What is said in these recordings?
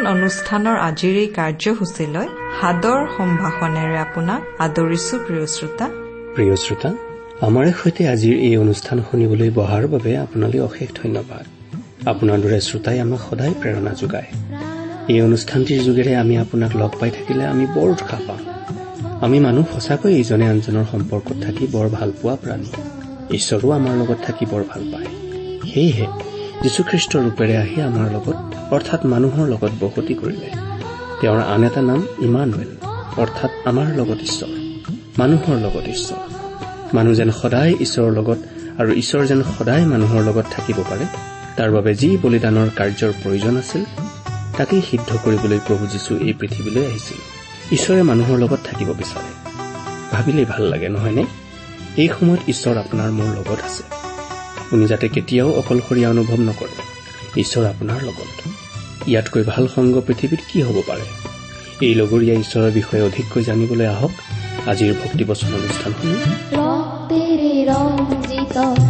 ভক্তিবচন অনুষ্ঠানৰ আজিৰ এই কাৰ্যসূচীলৈ সাদৰ সম্ভাষণেৰে আপোনাক আদৰিছো প্ৰিয় শ্ৰোতা। প্ৰিয় শ্ৰোতা আমাৰে সৈতে আজিৰ এই অনুষ্ঠান শুনিবলৈ বহাৰ বাবে আপোনালৈ অশেষ ধন্যবাদ। আপোনাৰ দৰে শ্ৰোতাই আমাক সদায় প্ৰেৰণা যোগায়। এই অনুষ্ঠানটিৰ যোগেৰে আমি আপোনাক লগ পাই থাকিলে আমি বৰ উৎসাহ পাওঁ আমি মানুহ সঁচাকৈ ইজনে আনজনৰ সম্পৰ্কত থাকি বৰ ভাল পোৱা প্ৰাণী। ঈশ্বৰো আমাৰ লগত থাকি বৰ ভাল পায়। সেয়েহে যীশুখ্ৰীষ্টৰ ৰূপেৰে আহি আমাৰ লগত অৰ্থাৎ মানুহৰ লগত বসতি কৰিলে। তেওঁৰ আন এটা নাম ইমানুৱেল অৰ্থাৎ আমাৰ লগত ঈশ্বৰ মানুহৰ লগত ঈশ্বৰ। মানুহ যেন সদায় ঈশ্বৰৰ লগত আৰু ঈশ্বৰ যেন সদায় মানুহৰ লগত থাকিব পাৰে তাৰ বাবে যি বলিদানৰ কাৰ্যৰ প্ৰয়োজন আছিল তাকেই সিদ্ধ কৰিবলৈ প্ৰভু যীশু এই পৃথিৱীলৈ আহিছিল। ঈশ্বৰে মানুহৰ লগত থাকিব বিচাৰে। ভাবিলেই ভাল লাগে নহয়নে? এই সময়ত ঈশ্বৰ আপোনাৰ মোৰ লগত আছে। আপুনি যাতে কেতিয়াও অকলশৰীয়া অনুভৱ নকৰে। ঈশ্বৰ আপোনাৰ লগত। ইয়াতকৈ ভাল সংগ পৃথিৱীত কি হ'ব পাৰে? এই লগৰীয়া ঈশ্বৰৰ বিষয়ে অধিককৈ জানিবলৈ আহক। আজিৰ ভক্তিবচন অনুষ্ঠানসমূহ।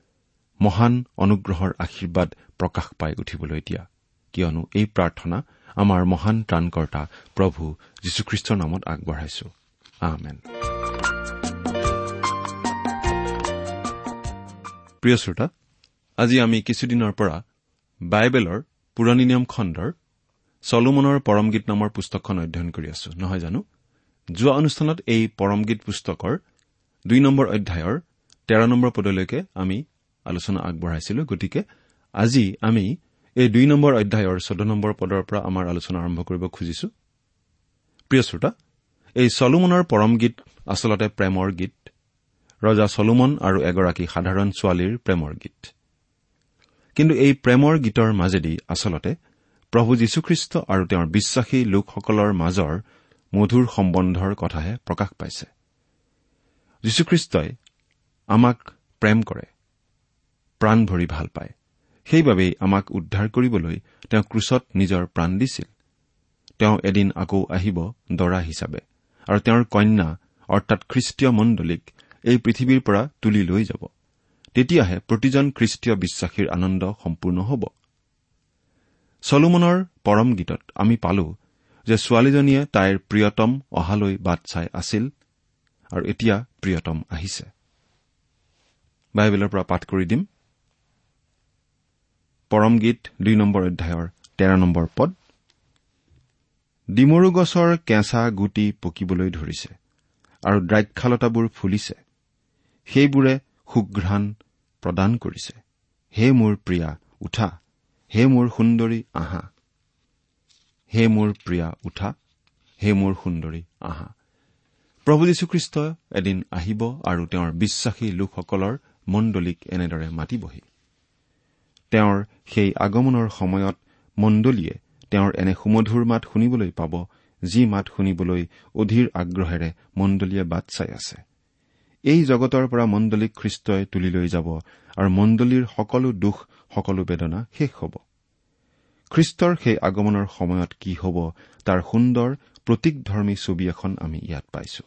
মহান অনুগ্ৰহৰ আশীৰ্বাদ প্ৰকাশ পাই উঠিবলৈ দিয়া। কিয়নো এই প্ৰাৰ্থনা আমাৰ মহান ত্ৰাণকৰ্তা প্ৰভু যীশুখ্ৰীষ্টৰ নামত আগবঢ়াইছো। প্ৰিয় শ্ৰোতা আজি আমি কিছুদিনৰ পৰা বাইবেলৰ পুৰণি নিয়ম খণ্ডৰ চলোমনৰ পৰমগীত নামৰ পুস্তকখন অধ্যয়ন কৰি আছো। নহয় জানো? যোৱা অনুষ্ঠানত এই পৰমগীত পুস্তকৰ দুই নম্বৰ অধ্যায়ৰ তেৰ নম্বৰ পদলৈকে আমি আলোচনা আগবঢ়াইছিলো। গতিকে আজি আমি এই দুই নম্বৰ অধ্যায়ৰ চৈধ্য নম্বৰ পদৰ পৰা আমাৰ আলোচনা আৰম্ভ কৰিব খুজিছো। প্ৰিয় শ্ৰোতা এই চলোমনৰ পৰম গীত আচলতে প্ৰেমৰ গীত। ৰজা চলোমন আৰু এগৰাকী সাধাৰণ ছোৱালীৰ প্ৰেমৰ গীত। কিন্তু এই প্ৰেমৰ গীতৰ মাজেদি আচলতে প্ৰভু যীশুখ্ৰীষ্ট আৰু তেওঁৰ বিশ্বাসী লোকসকলৰ মাজৰ মধুৰ সম্বন্ধৰ কথাহে প্ৰকাশ পাইছে। যীশুখ্ৰীষ্টই আমাক প্ৰেম কৰে। প্ৰাণ ভৰি ভাল পায়। সেইবাবেই আমাক উদ্ধাৰ কৰিবলৈ তেওঁ ক্ৰুচত নিজৰ প্ৰাণ দিছিল। তেওঁ এদিন আকৌ আহিব দৰা হিচাপে আৰু তেওঁৰ কন্যা অৰ্থাৎ খ্ৰীষ্টীয় মণ্ডলীক এই পৃথিৱীৰ পৰা তুলি লৈ যাব। তেতিয়াহে প্ৰতিজন খ্ৰীষ্টীয় বিশ্বাসীৰ আনন্দ সম্পূৰ্ণ হ'ব। চলোমনৰ পৰম গীতত আমি পালো যে ছোৱালীজনীয়ে তাইৰ প্ৰিয়তম অহালৈ বাট চাই আছিল আৰু এতিয়া প্ৰিয়তম আহিছে। বাইবেলৰ পৰা পাঠ কৰি দিম। পৰম গীত দুই নম্বৰ অধ্যায়ৰ তেৰ নম্বৰ পদ। ডিমৰু গছৰ কেঁচা গুটি পকিবলৈ ধৰিছে আৰু দ্ৰাক্ষালতাবোৰ ফুলিছে। সেইবোৰে সুঘ্ৰাণ প্ৰদান কৰিছে। হে মোৰ প্ৰিয়া উঠা। হে মোৰ সুন্দৰী আহা। হে মোৰ প্ৰিয়া উঠা। হে মোৰ সুন্দৰী আহা। প্ৰভু যীশুখ্ৰীষ্ট এদিন আহিব আৰু তেওঁৰ বিশ্বাসী লোকসকলৰ মণ্ডলীক এনেদৰে মাতিবহি। তেওঁৰ সেই আগমনৰ সময়ত মণ্ডলীয়ে তেওঁৰ এনে সুমধুৰ মাত শুনিবলৈ পাব যি মাত শুনিবলৈ অধীৰ আগ্ৰহেৰে মণ্ডলীয়ে বাট চাই আছে। এই জগতৰ পৰা মণ্ডলীক খ্ৰীষ্টই তুলি লৈ যাব আৰু মণ্ডলীৰ সকলো দুখ সকলো বেদনা শেষ হ'ব। খ্ৰীষ্টৰ সেই আগমনৰ সময়ত কি হ'ব তাৰ সুন্দৰ প্ৰতীকধৰ্মী ছবি এখন আমি ইয়াত পাইছো।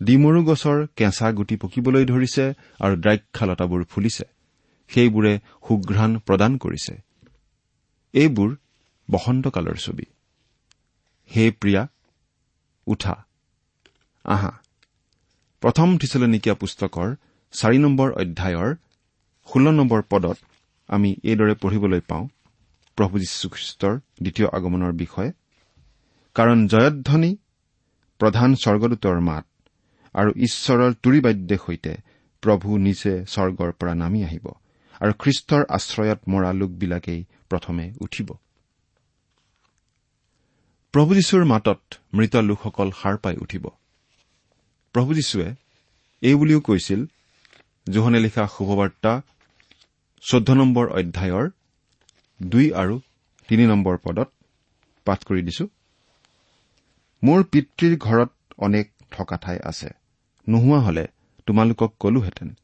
ডিমৰু গছৰ কেঁচা গুটি পকিবলৈ ধৰিছে আৰু দ্ৰাক্ষালতাবোৰ ফুলিছে। সেইবোৰে সুঘ্ৰাণ প্ৰদান কৰিছে। এইবোৰ বসন্তকালৰ ছবি। হে প্ৰিয়া উঠা। আহা। প্ৰথম থিচলনিকীয়া পুস্তকৰ চাৰি নম্বৰ অধ্যায়ৰ ষোল্ল নম্বৰ পদত আমি এইদৰে পঢ়িবলৈ পাওঁ প্ৰভু যীশুখ্ৰীষ্টৰ দ্বিতীয় আগমনৰ বিষয়ে কাৰণ জয়ধ্বনি প্ৰধান স্বৰ্গদূতৰ মাত আৰু ঈশ্বৰৰ তুৰিবাদ্যৰ সৈতে প্ৰভু নিজে স্বৰ্গৰ পৰা নামি আহিব। আৰু খ্ৰীষ্টৰ আশ্ৰয়ত মৰা লোকবিলাকেই প্ৰথমে উঠিব। প্ৰভু যীশুৰ মাতত মৃত লোকসকল সাৰ পাই উঠিব। প্ৰভু যীশুৱে এই বুলিও কৈছিল জোহনে লিখা শুভবাৰ্তা চৈধ্য নম্বৰ অধ্যায়ৰ দুই আৰু তিনি নম্বৰ পদত পাঠ কৰি দিছো। মোৰ পিতৃৰ ঘৰত অনেক থকা ঠাই আছে। নোহোৱা হলে তোমালোকক কলোহেঁতেন।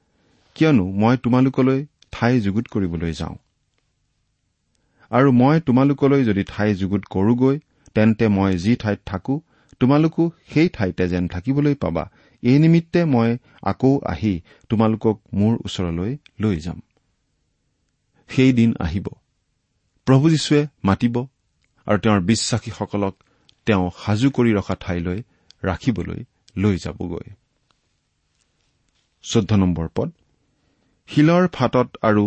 কিয়নো মই তোমালোকলৈ ঠাই যুগুত কৰিবলৈ যাওঁ। আৰু মই তোমালোকলৈ যদি ঠাই যুগুত কৰোগৈ তেন্তে মই যি ঠাইত থাকো তোমালোকো সেই ঠাইতে যেন থাকিবলৈ পাবা। এই নিমিত্তে মই আকৌ আহি তোমালোকক মোৰ ওচৰলৈ লৈ যাম। সেই দিন আহিব। প্ৰভু যীশুৱে মাতিব আৰু তেওঁৰ বিশ্বাসীসকলক তেওঁ সাজু কৰি ৰখা ঠাইলৈ ৰাখিবলৈ লৈ যাবগৈ। চৈধ্য নম্বৰ পদ। শিলৰ ফাটত আৰু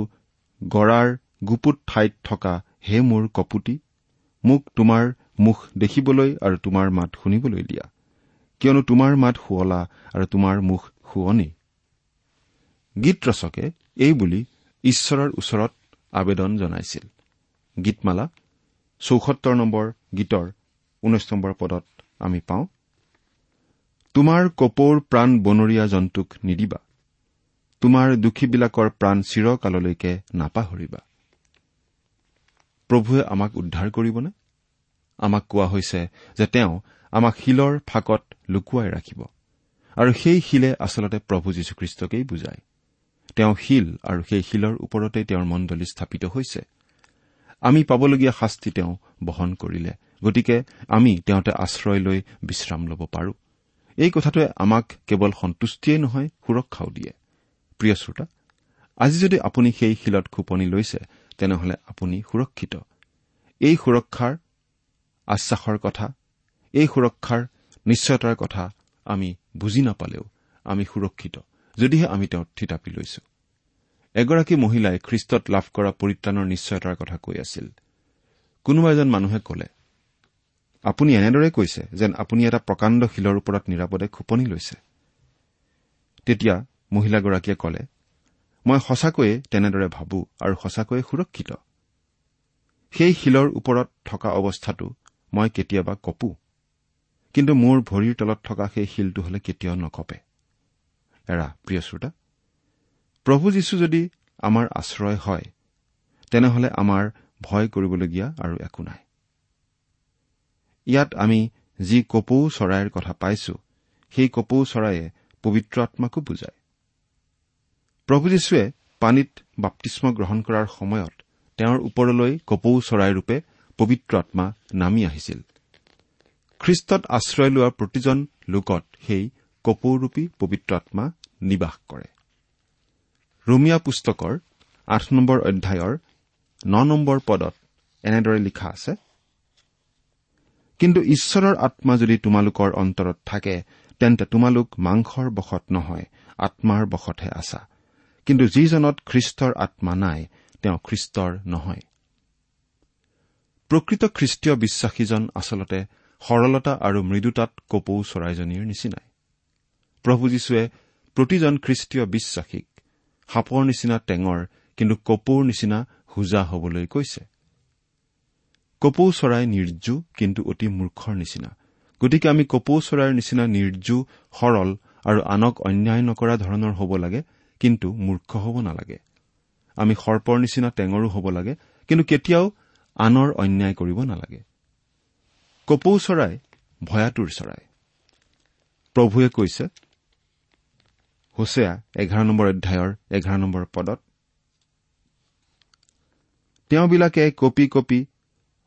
গড়াৰ গুপুত ঠাইত থকা হে মোৰ কপুতি মোক তোমাৰ মুখ দেখিবলৈ আৰু তোমাৰ মাত শুনিবলৈ দিয়া। কিয়নো তোমাৰ মাত শুৱলা আৰু তোমাৰ মুখ শুৱনি। গীত ৰচকে এই বুলি ঈশ্বৰৰ ওচৰত আবেদন জনাইছিল। গীতমালা চৌসত্তৰ নম্বৰ গীতৰ ঊনৈশ নম্বৰ পদত আমি পাওঁ তোমাৰ কপৌৰ প্ৰাণ বনৰীয়া জন্তুক নিদিবা তোমাৰ দোষীবিলাকৰ প্ৰাণ চিৰকাললৈকে নাপাহৰিবা। প্ৰভুৱে আমাক উদ্ধাৰ কৰিবনে? আমাক কোৱা হৈছে যে তেওঁ আমাক শিলৰ ফাকত লুকুৱাই ৰাখিব। আৰু সেই শিলে আচলতে প্ৰভু যীশুখ্ৰীষ্টকেই বুজায়। তেওঁ শিল আৰু সেই শিলৰ ওপৰতে তেওঁৰ মণ্ডলী স্থাপিত হৈছে। আমি পাবলগীয়া শাস্তি তেওঁ বহন কৰিলে। গতিকে আমি তেওঁতে আশ্ৰয় লৈ বিশ্ৰাম ল'ব পাৰো। এই কথাটোৱে আমাক কেৱল সন্তুষ্টিয়েই নহয় সুৰক্ষাও দিয়ে। প্ৰিয় শ্ৰোতা আজি যদি আপুনি সেই শিলত খোপনি লৈছে তেনেহলে আপুনি সুৰক্ষিত। এই সুৰক্ষাৰ আশ্বাসৰ কথা এই সুৰক্ষাৰ নিশ্চয়তাৰ কথা আমি বুজি নাপালেও আমি সুৰক্ষিত যদিহে আমি তেওঁত থিতাপি লৈছো। এগৰাকী মহিলাই খ্ৰীষ্টত লাভ কৰা পৰিত্ৰাণৰ নিশ্চয়তাৰ কথা কৈ আছিল। কোনোবা এজন মানুহে কলে আপুনি এনেদৰে কৈছে যেন আপুনি এটা প্ৰকাণ্ড শিলৰ ওপৰত নিৰাপদে খোপনি লৈছে। তেতিয়া মহিলাগৰাকীয়ে কলে মই সঁচাকৈয়ে তেনেদৰে ভাবো আৰু সঁচাকৈয়ে সুৰক্ষিত। সেই শিলৰ ওপৰত থকা অৱস্থাটো মই কেতিয়াবা কপো। কিন্তু মোৰ ভৰিৰ তলত থকা সেই শিলটো হলে কেতিয়াও নকপে। এৰা প্ৰিয় শ্ৰোতা প্ৰভু যীশু যদি আমাৰ আশ্ৰয় হয় তেনেহলে আমাৰ ভয় কৰিবলগীয়া আৰু একো নাই। ইয়াত আমি যি কপৌ চৰাইৰ কথা পাইছো সেই কপৌ চৰায়ে পবিত্ৰ আত্মাকো বুজায়। প্ৰভু যীশুৱে পানীত বাপ্তিস্ম গ্ৰহণ কৰাৰ সময়ত তেওঁৰ ওপৰলৈ কপৌ চৰাইৰূপে পবিত্ৰ আত্মা নামি আহিছিল। খ্ৰীষ্টত আশ্ৰয় লোৱা প্ৰতিজন লোকত সেই কপৌৰূপী পবিত্ৰ আত্মা নিবাস কৰে। ৰোমিয়া পুস্তকৰ আঠ নম্বৰ অধ্যায়ৰ ন নম্বৰ পদত এনেদৰে লিখা আছে কিন্তু ঈশ্বৰৰ আত্মা যদি তোমালোকৰ অন্তৰত থাকে তেন্তে তোমালোক মাংসৰ বশত নহয় আত্মাৰ বশতহে আছা। কিন্তু যিজনত খ্ৰীষ্টৰ আত্মা নাই তেওঁ খ্ৰীষ্টৰ নহয়। প্ৰকৃত খ্ৰীষ্টীয় বিশ্বাসীজন আচলতে সৰলতা আৰু মৃদুতাত কপৌ চৰাইজনীৰ নিচিনাই। প্ৰভু যীশুৱে প্ৰতিজন খ্ৰীষ্টীয় বিশ্বাসীক সাপৰ নিচিনা টেঙৰ কিন্তু কপৌৰ নিচিনা হোজা হবলৈ কৈছে। কপৌ চৰাই নিৰ্জু কিন্তু অতি মূৰ্খৰ নিচিনা। গতিকে আমি কপৌ চৰাইৰ নিচিনা নিৰ্জু সৰল আৰু আনক অন্যায় নকৰা ধৰণৰ হ'ব লাগে কিন্তু মূৰ্খ হ'ব নালাগে। আমি সৰ্পৰ নিচিনা টেঙৰো হ'ব লাগে কিন্তু কেতিয়াও আনৰ অন্যায় কৰিব নালাগে। কপৌ চৰাই ভয়াতুৰ চৰাই। প্ৰভুৱে কৈছে হোছেয়া এঘাৰ নম্বৰ অধ্যায়ৰ এঘাৰ নম্বৰ পদত তেওঁবিলাকে কপি কপি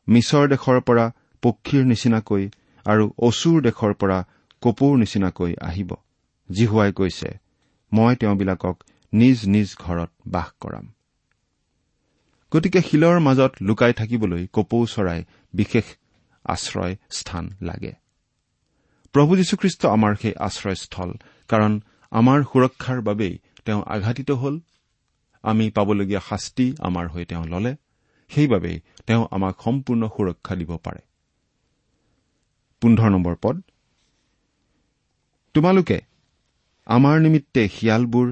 মিছৰ দেশৰ পৰা পক্ষীৰ নিচিনাকৈ আৰু অচুৰ দেশৰ পৰা কপৌৰ নিচিনাকৈ আহিব জিহুৱাই কৈছে। মই তেওঁবিলাকক নিজ নিজ ঘৰত বাস কৰাম। গতিকে শিলৰ মাজত লুকাই থাকিবলৈ কপৌ চৰাই বিশেষ আশ্ৰয় স্থান লাগে। প্ৰভু যীশুখ্ৰীষ্ট আমাৰ সেই আশ্ৰয়স্থল কাৰণ আমাৰ সুৰক্ষাৰ বাবেই তেওঁ আঘাতিত হল। আমি পাবলগীয়া শাস্তি আমাৰ হৈ তেওঁ ললে সেইবাবেই তেওঁ আমাক সম্পূৰ্ণ সুৰক্ষা দিব পাৰে। পোন্ধৰ নম্বৰ পদ। তোমালোকে আমাৰ নিমিত্তে শিয়ালবোৰ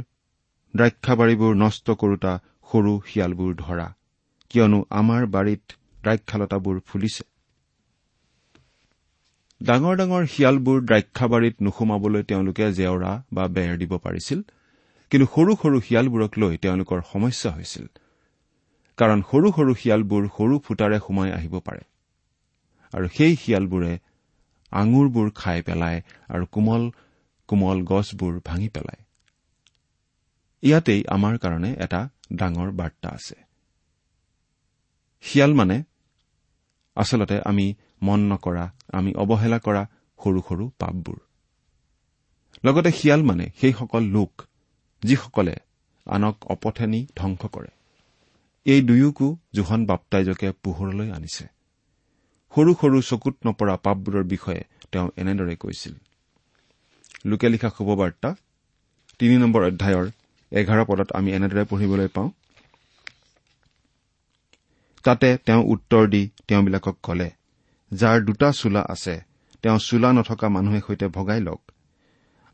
দ্ৰাক্ষাবাৰীবোৰ নষ্ট কৰোতা সৰু শিয়ালবোৰ ধৰা। কিয়নো আমাৰ বাৰীত দ্ৰাক্ষালতাবোৰ ফুলিছে। ডাঙৰ ডাঙৰ শিয়ালবোৰ দ্ৰাক্ষাবাৰীত নোসোমাবলৈ তেওঁলোকে জেওৰা বা বেৰ দিব পাৰিছিল কিন্তু সৰু সৰু শিয়ালবোৰক লৈ তেওঁলোকৰ সমস্যা হৈছিল। কাৰণ সৰু সৰু শিয়ালবোৰ সৰু ফুটাৰে সোমাই আহিব পাৰে। আৰু সেই শিয়ালবোৰে আঙুৰবোৰ খাই পেলায় আৰু কোমল কোমল গছবোৰ ভাঙি পেলায়। ইয়াতেই আমাৰ কাৰণে এটা ডাঙৰ বাৰ্তা আছে। শিয়াল মানে আচলতে আমি মন নকৰা আমি অৱহেলা কৰা সৰু সৰু পাপবোৰ। লগতে শিয়াল মানে সেইসকল লোক যিসকলে আনক অপথে নি ধ্বংস কৰে। এই দুয়োকো জোহন বাপ্তাইজকে পোহৰলৈ আনিছে। সৰু সৰু চকুত নপৰা পাপবোৰৰ বিষয়ে তেওঁ এনেদৰে কৈছিল। লোকে লিখা শুভবাৰ্তা তিনি নম্বৰ অধ্যায়ৰ এঘাৰ পদত আমি এনেদৰে পঢ়িবলৈ পাওঁ। তাতে তেওঁ উত্তৰ দি তেওঁবিলাকক কলে যাৰ দুটা চোলা আছে তেওঁ চোলা নথকা মানুহে সৈতে ভগাই লওক।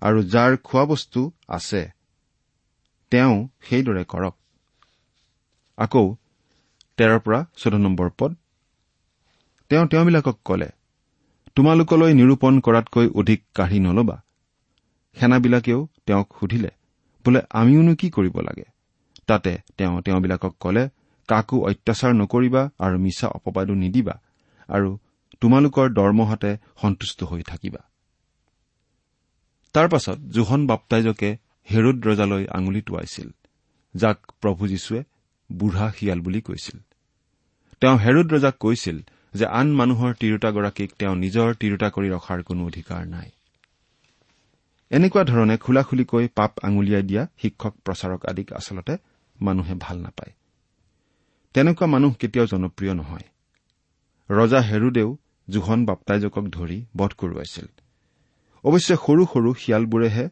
আৰু যাৰ খোৱাবস্তু আছে তেওঁ সেইদৰে কৰক। আকৌ তেৰৰ পৰা চৈধ্য নম্বৰ পদ। তেওঁ তেওঁবিলাকক কলে তোমালোকলৈ নিৰূপণ কৰাতকৈ অধিক কাঢ়ি নলবা। সেনাবিলাকেও তেওঁক সুধিলে বোলে আমিওনো কি কৰিব লাগে? তাতে তেওঁ তেওঁবিলাকক কলে কাকো অত্যাচাৰ নকৰিবা আৰু মিছা অপবাদো নিদিবা আৰু তোমালোকৰ দৰমহাতে সন্তুষ্ট হৈ থাকিবা। তাৰ পাছত জোহন বাপ্তাইজকে হেৰুদ ৰজালৈ আঙুলি টোৱাইছিল যাক প্ৰভু যীশুৱে বুঢ়া শিয়াল বুলি কৈছিল। তেওঁ হেৰুদ ৰজাক কৈছিল যে আন মানুহৰ তিৰোতাগৰাকীক তেওঁ নিজৰ তিৰোতা কৰি ৰখাৰ কোনো অধিকাৰ নাই। এনেকুৱা ধৰণে খোলাখুলিকৈ পাপ আঙুলিয়াই দিয়া শিক্ষক প্ৰচাৰক আদিক আচলতে মানুহে ভাল নাপায়। তেনেকুৱা মানুহ কেতিয়াও জনপ্ৰিয় নহয়। ৰজা হেৰুদেও জোহন বাপ্তাইজকক ধৰি বধ কৰোৱাইছিল। অৱশ্যে সৰু সৰু শিয়ালবোৰেহে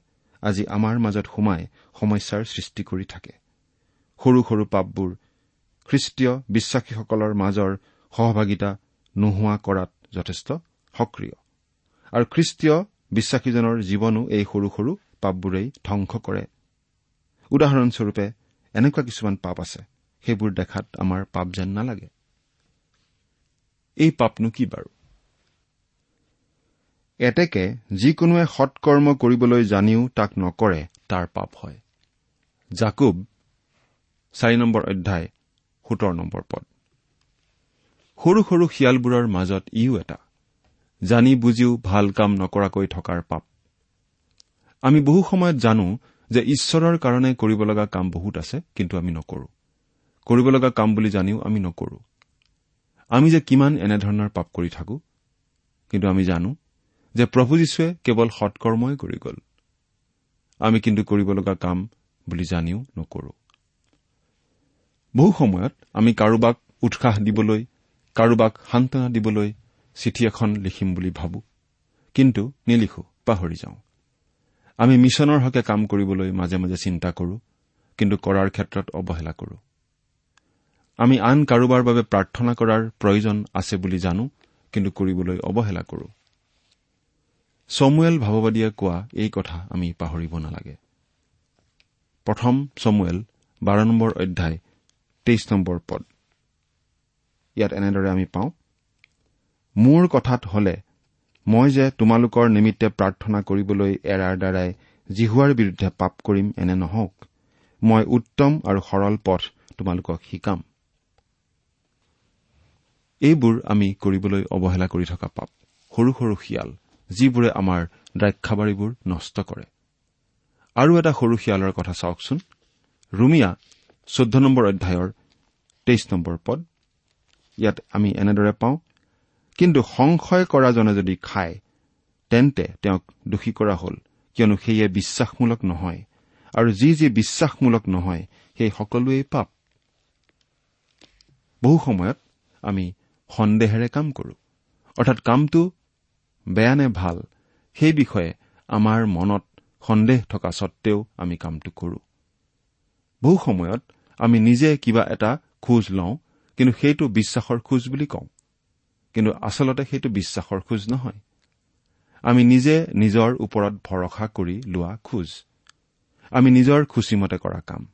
আজি আমাৰ মাজত সোমাই সমস্যাৰ সৃষ্টি কৰি থাকে। সৰু সৰু পাপবোৰ খ্ৰীষ্টীয় বিশ্বাসীসকলৰ মাজৰ সহভাগিতা নোহোৱা কৰাত যথেষ্ট সক্ৰিয়। আৰু খ্ৰীষ্টীয় বিশ্বাসীজনৰ জীৱনো এই সৰু সৰু পাপবোৰেই ধ্বংস কৰে। উদাহৰণস্বৰূপে এনেকুৱা কিছুমান পাপ আছে সেইবোৰ দেখাত আমাৰ পাপ যেন নালাগে। এই পাপনো কি বাৰু? এতেকে যিকোনোৱে সৎকৰ্ম কৰিবলৈ জানিও তাক নকৰে তাৰ পাপ হয়। জাকুব চাৰি নম্বৰ অধ্যায় সোতৰ নম্বৰ পদ। সৰু সৰু শিয়ালবোৰৰ মাজত ইও এটা। জানি বুজিও ভাল কাম নকৰাকৈ থকাৰ পাপ। আমি বহু সময়ত জানো যে ঈশ্বৰৰ কাৰণে কৰিব লগা কাম বহুত আছে কিন্তু আমি নকৰো। কৰিব লগা কাম বুলি জানিও আমি নকৰো। আমি যে কিমান এনেধৰণৰ পাপ কৰি থাকো কিন্তু আমি জানো যে প্ৰভু যীশুৱে কেৱল সৎকৰ্মই কৰি গ'ল। আমি কিন্তু কৰিব লগা কাম বুলি জানিও নকৰো। বহু সময়ত আমি কাৰোবাক উৎসাহ দিবলৈ কাৰোবাক সান্তনা দিবলৈ চিঠি এখন লিখিম বুলি ভাবো। কিন্তু নিলিখো পাহৰি যাওঁ। আমি মিছনৰ হকে কাম কৰিবলৈ মাজে মাজে চিন্তা কৰো কিন্তু কৰাৰ ক্ষেত্ৰত অৱহেলা কৰো। আমি আন কাৰোবাৰ বাবে প্ৰাৰ্থনা কৰাৰ প্ৰয়োজন আছে বুলি জানো কিন্তু কৰিবলৈ অৱহেলা কৰো। চমুৱেল ভাৱবাদীয়ে কোৱা এই কথা আমি পাহৰিব নালাগে। প্ৰথম চমুৱেল বাৰ নম্বৰ অধ্যায় তেইছ নম্বৰ পদ। ইয়াত এনেদৰে আমি পাওঁ মোৰ কথাত হলে মই যে তোমালোকৰ নিমিত্তে প্ৰাৰ্থনা কৰিবলৈ এৰাৰ দ্বাৰাই জিহুৱাৰ বিৰুদ্ধে পাপ কৰিম এনে নহওক। মই উত্তম আৰু সৰল পথ তোমালোকক শিকাম। এইবোৰ আমি কৰিবলৈ অৱহেলা কৰি থকা পাপ সৰু সৰু শিয়াল যিবোৰে আমাৰ দ্ৰাক্ষাবাৰীবোৰ নষ্ট কৰে। আৰু এটা সৰু শিয়ালৰ কথা চাওকচোন। ৰুমিয়া চৈধ্য নম্বৰ অধ্যায়ৰ তেইছ নম্বৰ পদ। ইয়াত আমি এনেদৰে পাওঁ কিন্তু সংশয় কৰাজনে যদি খায় তেন্তে তেওঁক দোষী কৰা হ'ল কিয়নো সেয়ে বিশ্বাসমূলক নহয়। আৰু যি যি বিশ্বাসমূলক নহয় সেই সকলোৱেই পাপ। বহু সময়ত আমি সন্দেহেৰে কাম কৰো। অৰ্থাৎ কামটো বেয়া নে ভাল সেই বিষয়ে আমাৰ মনত সন্দেহ থকা সত্বেও আমি কামটো কৰো। বহু সময়ত আমি নিজে কিবা এটা খোজ লওঁ কিন্তু সেইটো বিশ্বাসৰ খোজ বুলি কওঁ। কিন্তু আচলতে সেইটো বিশ্বাসৰ খোজ নহয়। আমি নিজে নিজৰ ওপৰত ভৰসা কৰি লোৱা খোজ। আমি নিজৰ খুচিমতে কৰা কাম।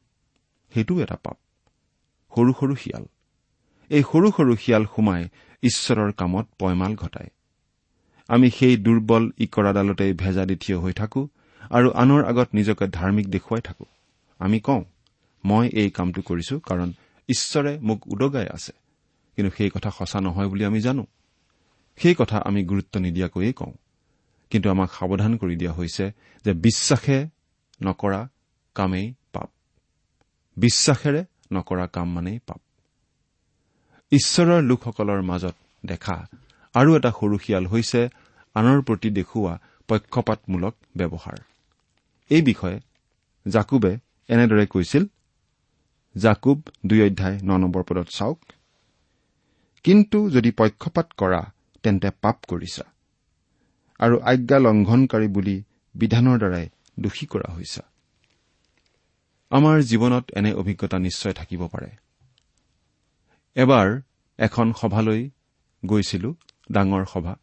সেইটোও এটা পাপ। সৰু সৰু শিয়াল। এই সৰু সৰু শিয়াল সোমাই ঈশ্বৰৰ কামত পয়মাল ঘটায়। আমি সেই দুৰ্বল ইকৰাডালতে ভেজা দি থিয় হৈ থাকো আৰু আনৰ আগত নিজকে ধাৰ্মিক দেখুৱাই থাকো। আমি কওঁ মই এই কামটো কৰিছো কাৰণ ঈশ্বৰে মোক উদগাই আছে। কিন্তু সেই কথা সঁচা নহয় বুলি আমি জানো। সেই কথা আমি গুৰুত্ব নিদিয়াকৈয়ে কওঁ। কিন্তু আমাক সাৱধান কৰি দিয়া হৈছে যে বিশ্বাসে নকৰা কামেই পাপ। বিশ্বাসেৰে নকৰা কাম মানেই পাপ। ঈশ্বৰৰ লোকসকলৰ মাজত দেখা আৰু এটা সৰু শিয়াল হৈছে আনৰ প্ৰতি দেখুওৱা পক্ষপাতমূলক ব্যৱহাৰ। এই বিষয়ে জাকুবে এনেদৰে কৈছিল জাকুব দুই অধ্যায় ন নম্বৰ পদত চাওক। কিন্তু যদি পক্ষপাত কৰা তেন্তে পাপ কৰিছা। আৰু আজ্ঞা লংঘনকাৰী বুলি বিধানৰ দ্বাৰাই দোষী কৰা হৈছা। আমাৰ জীৱনত এনে অভিজ্ঞতা নিশ্চয় থাকিব পাৰে। এবাৰ এখন সভালৈ গৈছিলো ডাঙৰ সভা।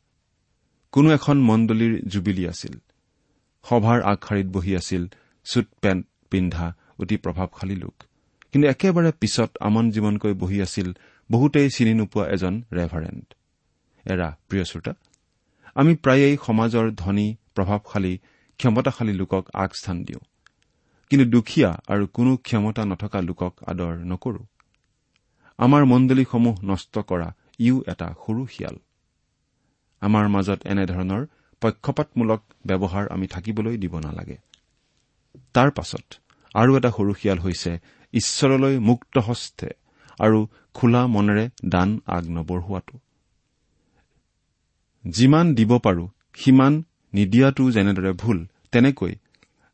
কোনো এখন মণ্ডলীৰ জুবিলি আছিল। সভাৰ আগশাৰীত বহি আছিল চুট পেণ্ট পিন্ধা অতি প্ৰভাৱশালী লোক। কিন্তু একেবাৰে পিছত আমন জীৱনকৈ বহি আছিল বহুতেই চিনি নোপোৱা এজন ৰেভাৰেণ্ট এৰা প্ৰিয় শ্ৰোতা আমি প্ৰায়েই সমাজৰ ধনী প্ৰভাৱশালী ক্ষমতাশালী লোকক আগস্থান দিওঁ। কিন্তু দুখীয়া আৰু কোনো ক্ষমতা নথকা লোকক আদৰ নকৰো। আমাৰ মণ্ডলীসমূহ নষ্ট কৰা ইও এটা সৰু শিয়াল। আমাৰ মাজত এনেধৰণৰ পক্ষপাতমূলক ব্যৱহাৰ আমি থাকিবলৈ দিব নালাগে। তাৰ পাছত আৰু এটা সৰু শিয়াল হৈছে ঈশ্বৰলৈ মুক্ত হস্তে আৰু খোলা মনেৰে দান আগ নবঢ়োৱাটো যিমান দিব পাৰো সিমান নিদিয়াটো যেনেদৰে ভুল তেনেকৈ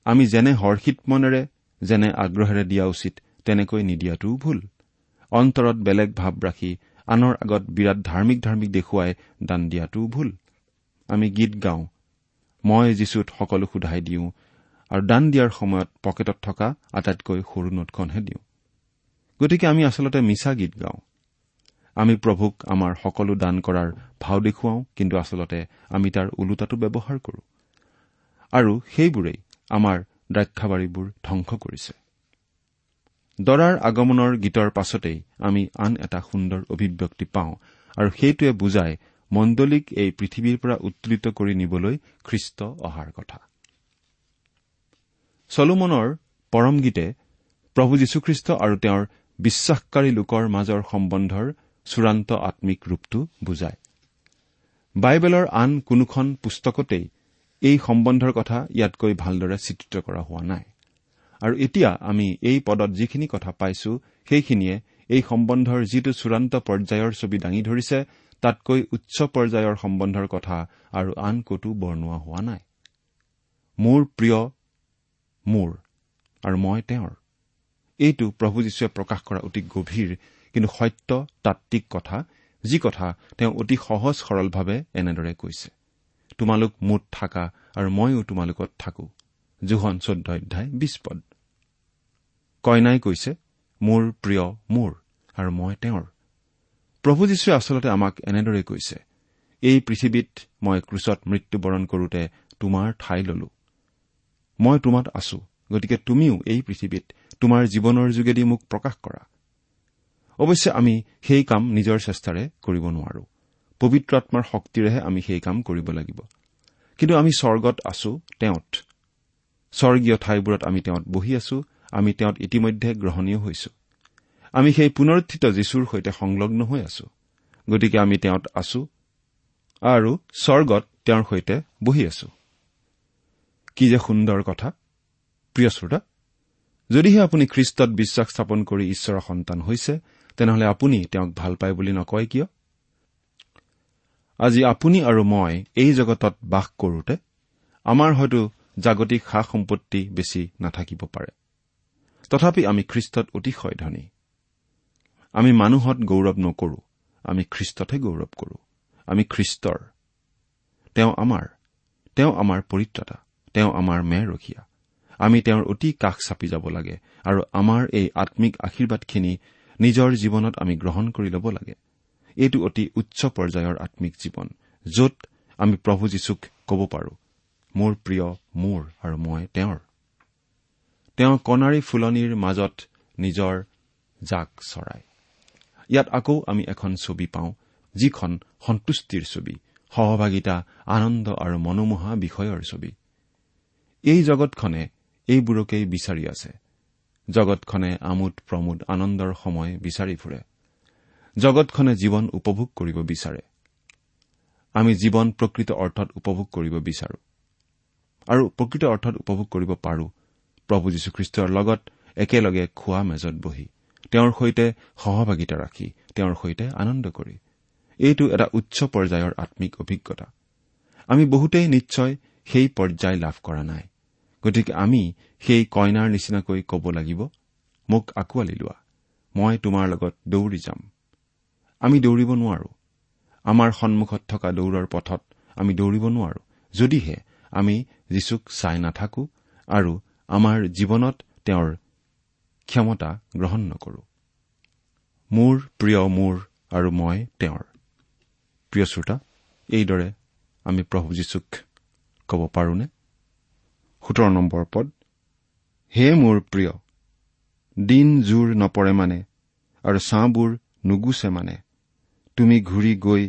আমি যেনে হৰ্ষিত মনেৰে যেনে আগ্ৰহেৰে দিয়া উচিত তেনেকৈ নিদিয়াটোও ভুল। অন্তৰত বেলেগ ভাৱ ৰাখি আনৰ আগত বিৰাট ধাৰ্মিক ধাৰ্মিক দেখুৱাই দান দিয়াটোও ভুল। আমি গীত গাওঁ মই যীচুত সকলো সোধাই দিওঁ আৰু দান দিয়াৰ সময়ত পকেটত থকা আটাইতকৈ সৰু নোটখনহে দিওঁ। গতিকে আমি আচলতে মিছা গীত গাওঁ। আমি প্ৰভুক আমাৰ সকলো দান কৰাৰ ভাও দেখুৱাওঁ কিন্তু আচলতে আমি তাৰ ওলোটাটো ব্যৱহাৰ কৰো। আৰু সেইবোৰেই আমাৰ দ্ৰাক্ষাবাৰীবোৰ ধ্বংস কৰিছে। দৰাৰ আগমনৰ গীতৰ পাছতেই আমি আন এটা সুন্দৰ অভিব্যক্তি পাওঁ আৰু সেইটোৱে বুজায় মণ্ডলীক এই পৃথিৱীৰ পৰা উত্তোলিত কৰি নিবলৈ খ্ৰীষ্ট অহাৰ কথা। চলোমনৰ পৰম গীতে প্ৰভু যীশুখ্ৰীষ্ট আৰু তেওঁৰ বিশ্বাসকাৰী লোকৰ মাজৰ সম্বন্ধৰ চূড়ান্ত আম্মিক ৰূপটো বুজায়। বাইবেলৰ আন কোনোখন পুস্তকতেই এই সম্বন্ধৰ কথা ইয়াতকৈ ভালদৰে চিত্ৰিত কৰা হোৱা নাই। আৰু এতিয়া আমি এই পদত যিখিনি কথা পাইছো সেইখিনিয়ে এই সম্বন্ধৰ যিটো চূড়ান্ত পৰ্যায়ৰ ছবি দাঙি ধৰিছে তাতকৈ উচ্চ পৰ্যায়ৰ সম্বন্ধৰ কথা আৰু আন কতো বৰ্ণোৱা হোৱা নাই। মোৰ প্ৰিয় মোৰ আৰু মই তেওঁৰ। এইটো প্ৰভু যীশুৱে প্ৰকাশ কৰা অতি গভীৰ কিন্তু সত্য তাত্বিক কথা যি কথা তেওঁ অতি সহজ সৰলভাৱে এনেদৰে কৈছে। তোমালোক মোত থাকা আৰু ময়ো তোমালোকত থাকো। জোহন চৈধ্য অধ্যায় বিশ পদ। কইনাই কৈছে মোৰ প্ৰিয় মোৰ আৰু মই তেওঁৰ। প্ৰভু যীশুৱে আচলতে আমাক এনেদৰে কৈছে এই পৃথিৱীত মই ক্ৰুচত মৃত্যুবৰণ কৰোতে তোমাৰ ঠাই ললো। মই তোমাত আছো গতিকে তুমিও এই পৃথিৱীত তোমাৰ জীৱনৰ যোগেদি মোক প্ৰকাশ কৰা। অৱশ্যে আমি সেই কাম নিজৰ চেষ্টাৰে কৰিব নোৱাৰো। পবিত্ৰ আত্মাৰ শক্তিৰেহে আমি সেই কাম কৰিব লাগিব। কিন্তু আমি স্বৰ্গত আছো তেওঁত। স্বৰ্গীয় ঠাইবোৰত আমি তেওঁত বহি আছো আমি তেওঁত ইতিমধ্যে গ্ৰহণীয় হৈছো। আমি সেই পুনৰুত্থিত যীশুৰ সৈতে সংলগ্ন হৈ আছো। গতিকে আমি তেওঁত আছো আৰু স্বৰ্গত তেওঁৰ সৈতে বহি আছো। কি যে সুন্দৰ কথা। প্ৰিয় শ্ৰোতা যদিহে আপুনি খ্ৰীষ্টত বিশ্বাস স্থাপন কৰি ঈশ্বৰৰ সন্তান হৈছে তেনেহলে আপুনি তেওঁক ভাল পায় বুলি নকয় কিয়? আজি আপুনি আৰু মই এই জগতত বাস কৰোতে আমাৰ হয়তো জাগতিক সা সম্পত্তি বেছি নাথাকিব পাৰে। তথাপি আমি খ্ৰীষ্টত অতিশয় ধনী। আমি মানুহত গৌৰৱ নকৰো আমি খ্ৰীষ্টতহে গৌৰৱ কৰো। আমি খ্ৰীষ্টৰ। তেওঁ আমাৰ তেওঁ আমাৰ পৰিত্ৰাতা তেওঁ আমাৰ মেৰ ৰখীয়া আমি তেওঁৰ অতি কাষ চাপি যাব লাগে আৰু আমাৰ এই আম্মিক আশীৰ্বাদখিনি নিজৰ জীৱনত আমি গ্ৰহণ কৰি ল'ব লাগে। এইটো অতি উচ্চ পৰ্যায়ৰ আম্মিক জীৱন য'ত আমি প্ৰভু যীশুক ক'ব পাৰো মোৰ প্ৰিয় মোৰ আৰু মই তেওঁৰ। তেওঁ কণাৰী ফুলনিৰ মাজত নিজৰ জাক চৰাই। ইয়াত আকৌ আমি এখন ছবি পাওঁ যিখন সন্তুষ্টিৰ ছবি সহভাগিতা আনন্দ আৰু মনোমোহা বিষয়ৰ ছবি। এই জগতখনে এইবোৰকেই বিচাৰি আছে। জগতখনে আমোদ প্ৰমোদ আনন্দৰ সময় বিচাৰি ফুৰে। জগতখনে জীৱন উপভোগ কৰিব বিচাৰে। আমি জীৱন প্ৰকৃত অৰ্থত উপভোগ কৰিব বিচাৰো। আৰু প্ৰকৃত অৰ্থত উপভোগ কৰিব পাৰো। প্ৰভু যীশুখ্ৰীষ্টৰ লগত একেলগে খোৱা মেজত বহি তেওঁৰ সৈতে সহভাগিতা ৰাখি তেওঁৰ সৈতে আনন্দ কৰি। এইটো এটা উচ্চ পৰ্যায়ৰ আম্মিক অভিজ্ঞতা। আমি বহুতেই নিশ্চয় সেই পৰ্যায় লাভ কৰা নাই। গতিকে আমি সেই কইনাৰ নিচিনাকৈ ক'ব লাগিব মোক আঁকোৱালি লোৱা মই তোমাৰ লগত দৌৰি যাম। আমি দৌৰিব নোৱাৰো। আমাৰ সন্মুখত থকা দৌৰৰ পথত আমি দৌৰিব নোৱাৰো। যদিহে আমি যীচুক চাই নাথাকো আৰু আমাৰ জীৱনত তেওঁৰ ক্ষমতা গ্ৰহণ নকৰো। মোৰ প্ৰিয় মোৰ আৰু মই তেওঁৰ। প্ৰিয় শ্ৰোতা এইদৰে আমি প্ৰভু যীশুক ক'ব পাৰোনে? সোতৰ নম্বৰ পদ। হে মোৰ প্ৰিয় দিন জোৰ নপৰে মানে আৰু ছাঁবোৰ নুগুচে মানে। তুমি ঘূৰি গৈ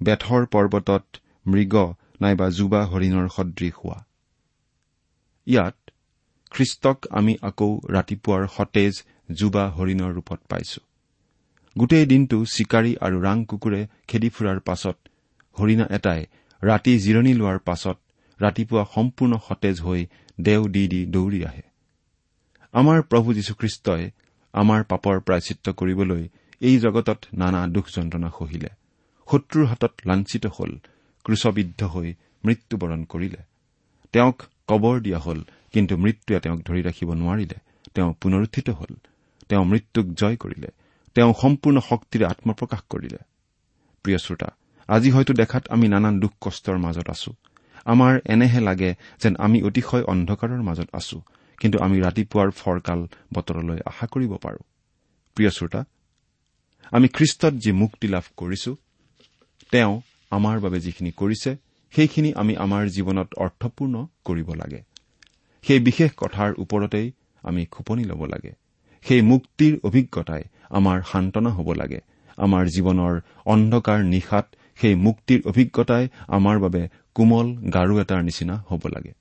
বেথৰ পৰ্বতত মৃগ নাইবা যুবা হৰিণৰ সদৃশ হোৱা। ইয়াত খ্ৰীষ্টক আমি আকৌ ৰাতিপুৱাৰ সতেজ যুবা হৰিণৰ ৰূপত পাইছো। গোটেই দিনটো চিকাৰী আৰু ৰাং কুকুৰে খেদি ফুৰাৰ পাছত হৰিণা এটাই ৰাতি জিৰণি লোৱাৰ পাছত ৰাতিপুৱা সম্পূৰ্ণ সতেজ হৈ দেও দি দি দৌৰি আহে। আমাৰ প্ৰভু যীশুখ্ৰীষ্টই আমাৰ পাপৰ প্ৰায়চিত্ৰ কৰিবলৈ এই জগতত নানা দুখ যন্ত্ৰণা সহিলে। শত্ৰুৰ হাতত লাঞ্ছিত হল ক্ৰুচবিদ্ধ হৈ মৃত্যুবৰণ কৰিলে। তেওঁক কবৰ দিয়া হল কিন্তু মৃত্যুৱে তেওঁক ধৰি ৰাখিব নোৱাৰিলে। তেওঁ পুনৰুত্থিত হল। তেওঁ মৃত্যুক জয় কৰিলে। তেওঁ সম্পূৰ্ণ শক্তিৰে আত্মপ্ৰকাশ কৰিলে। প্ৰিয় শ্ৰোতা আজি হয়তো দেখাত আমি নানান দুখ কষ্টৰ মাজত আছো। আমাৰ এনেহে লাগে যেন আমি অতিশয় অন্ধকাৰৰ মাজত আছো কিন্তু আমি ৰাতিপুৱাৰ ফৰকাল বতৰলৈ আশা কৰিব পাৰো। প্ৰিয় শ্ৰোতা আমি খ্ৰীষ্টত যি মুক্তি লাভ কৰিছো তেওঁ আমাৰ বাবে যিখিনি কৰিছে সেইখিনি আমি আমাৰ জীৱনত অৰ্থপূৰ্ণ কৰিব লাগে। সেই বিশেষ কথাৰ ওপৰতেই আমি খোপনি ল'ব লাগে। সেই মুক্তিৰ অভিজ্ঞতাই আমাৰ সান্তনা হ'ব লাগে। আমাৰ জীৱনৰ অন্ধকাৰ নিশাত সেই মুক্তিৰ অভিজ্ঞতাই আমাৰ বাবে কোমল গাৰু এটাৰ নিচিনা হ'ব লাগে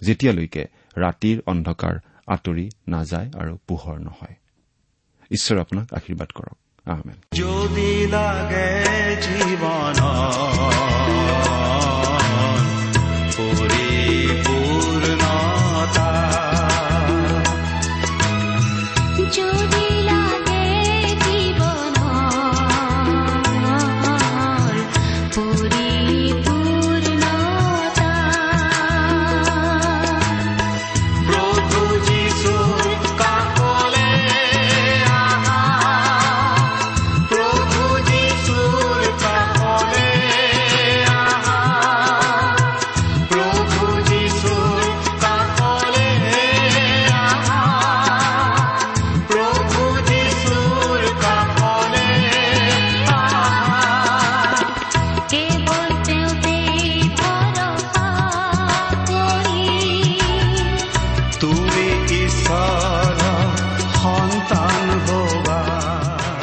যেতিয়ালৈকে ৰাতিৰ অন্ধকাৰ আঁতৰি নাযায় আৰু পোহৰ নহয়। ঈশ্বৰে আপোনাক আশীৰ্বাদ কৰক। যদি লাগে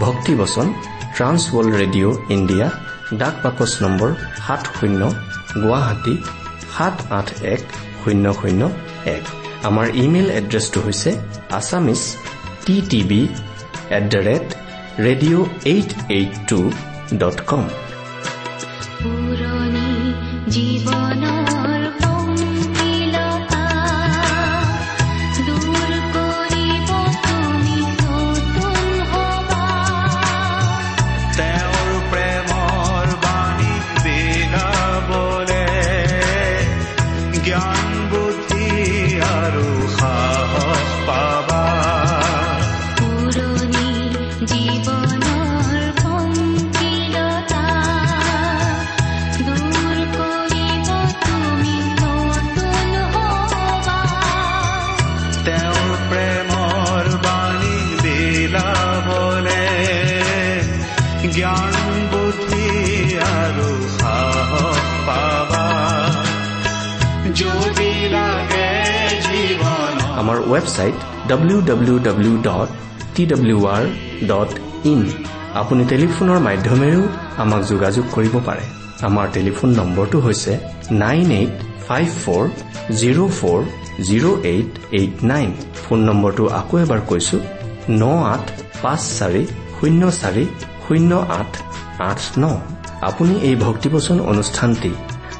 ভক্তিবচন ট্ৰান্স ৱৰ্ল্ড ৰেডিঅ' ইণ্ডিয়া ডাক বাকচ নম্বৰ সাত শূন্য গুৱাহাটী সাত আঠ এক শূন্য শূন্য এক। আমাৰ ইমেইল এড্ৰেছটো হৈছে Assamese T TV at the rate radio' eight eight two dot com. জীৱনৰ ডাব্লিউ আৰ ডট ইন আপুনি টেলিফোনৰ মাধ্যমেৰেও আমাক যোগাযোগ কৰিব পাৰে। আমাৰ টেলিফোন নম্বৰটো হৈছে nine eight five four zero' four zero' eight eight nine. Phone নম্বৰটো আকৌ এবাৰ কৈছো ন আঠ পাঁচ চাৰি শূন্য চাৰি শূন্য আঠ আঠ ন। আপুনি এই ভক্তিবচন অনুষ্ঠানটি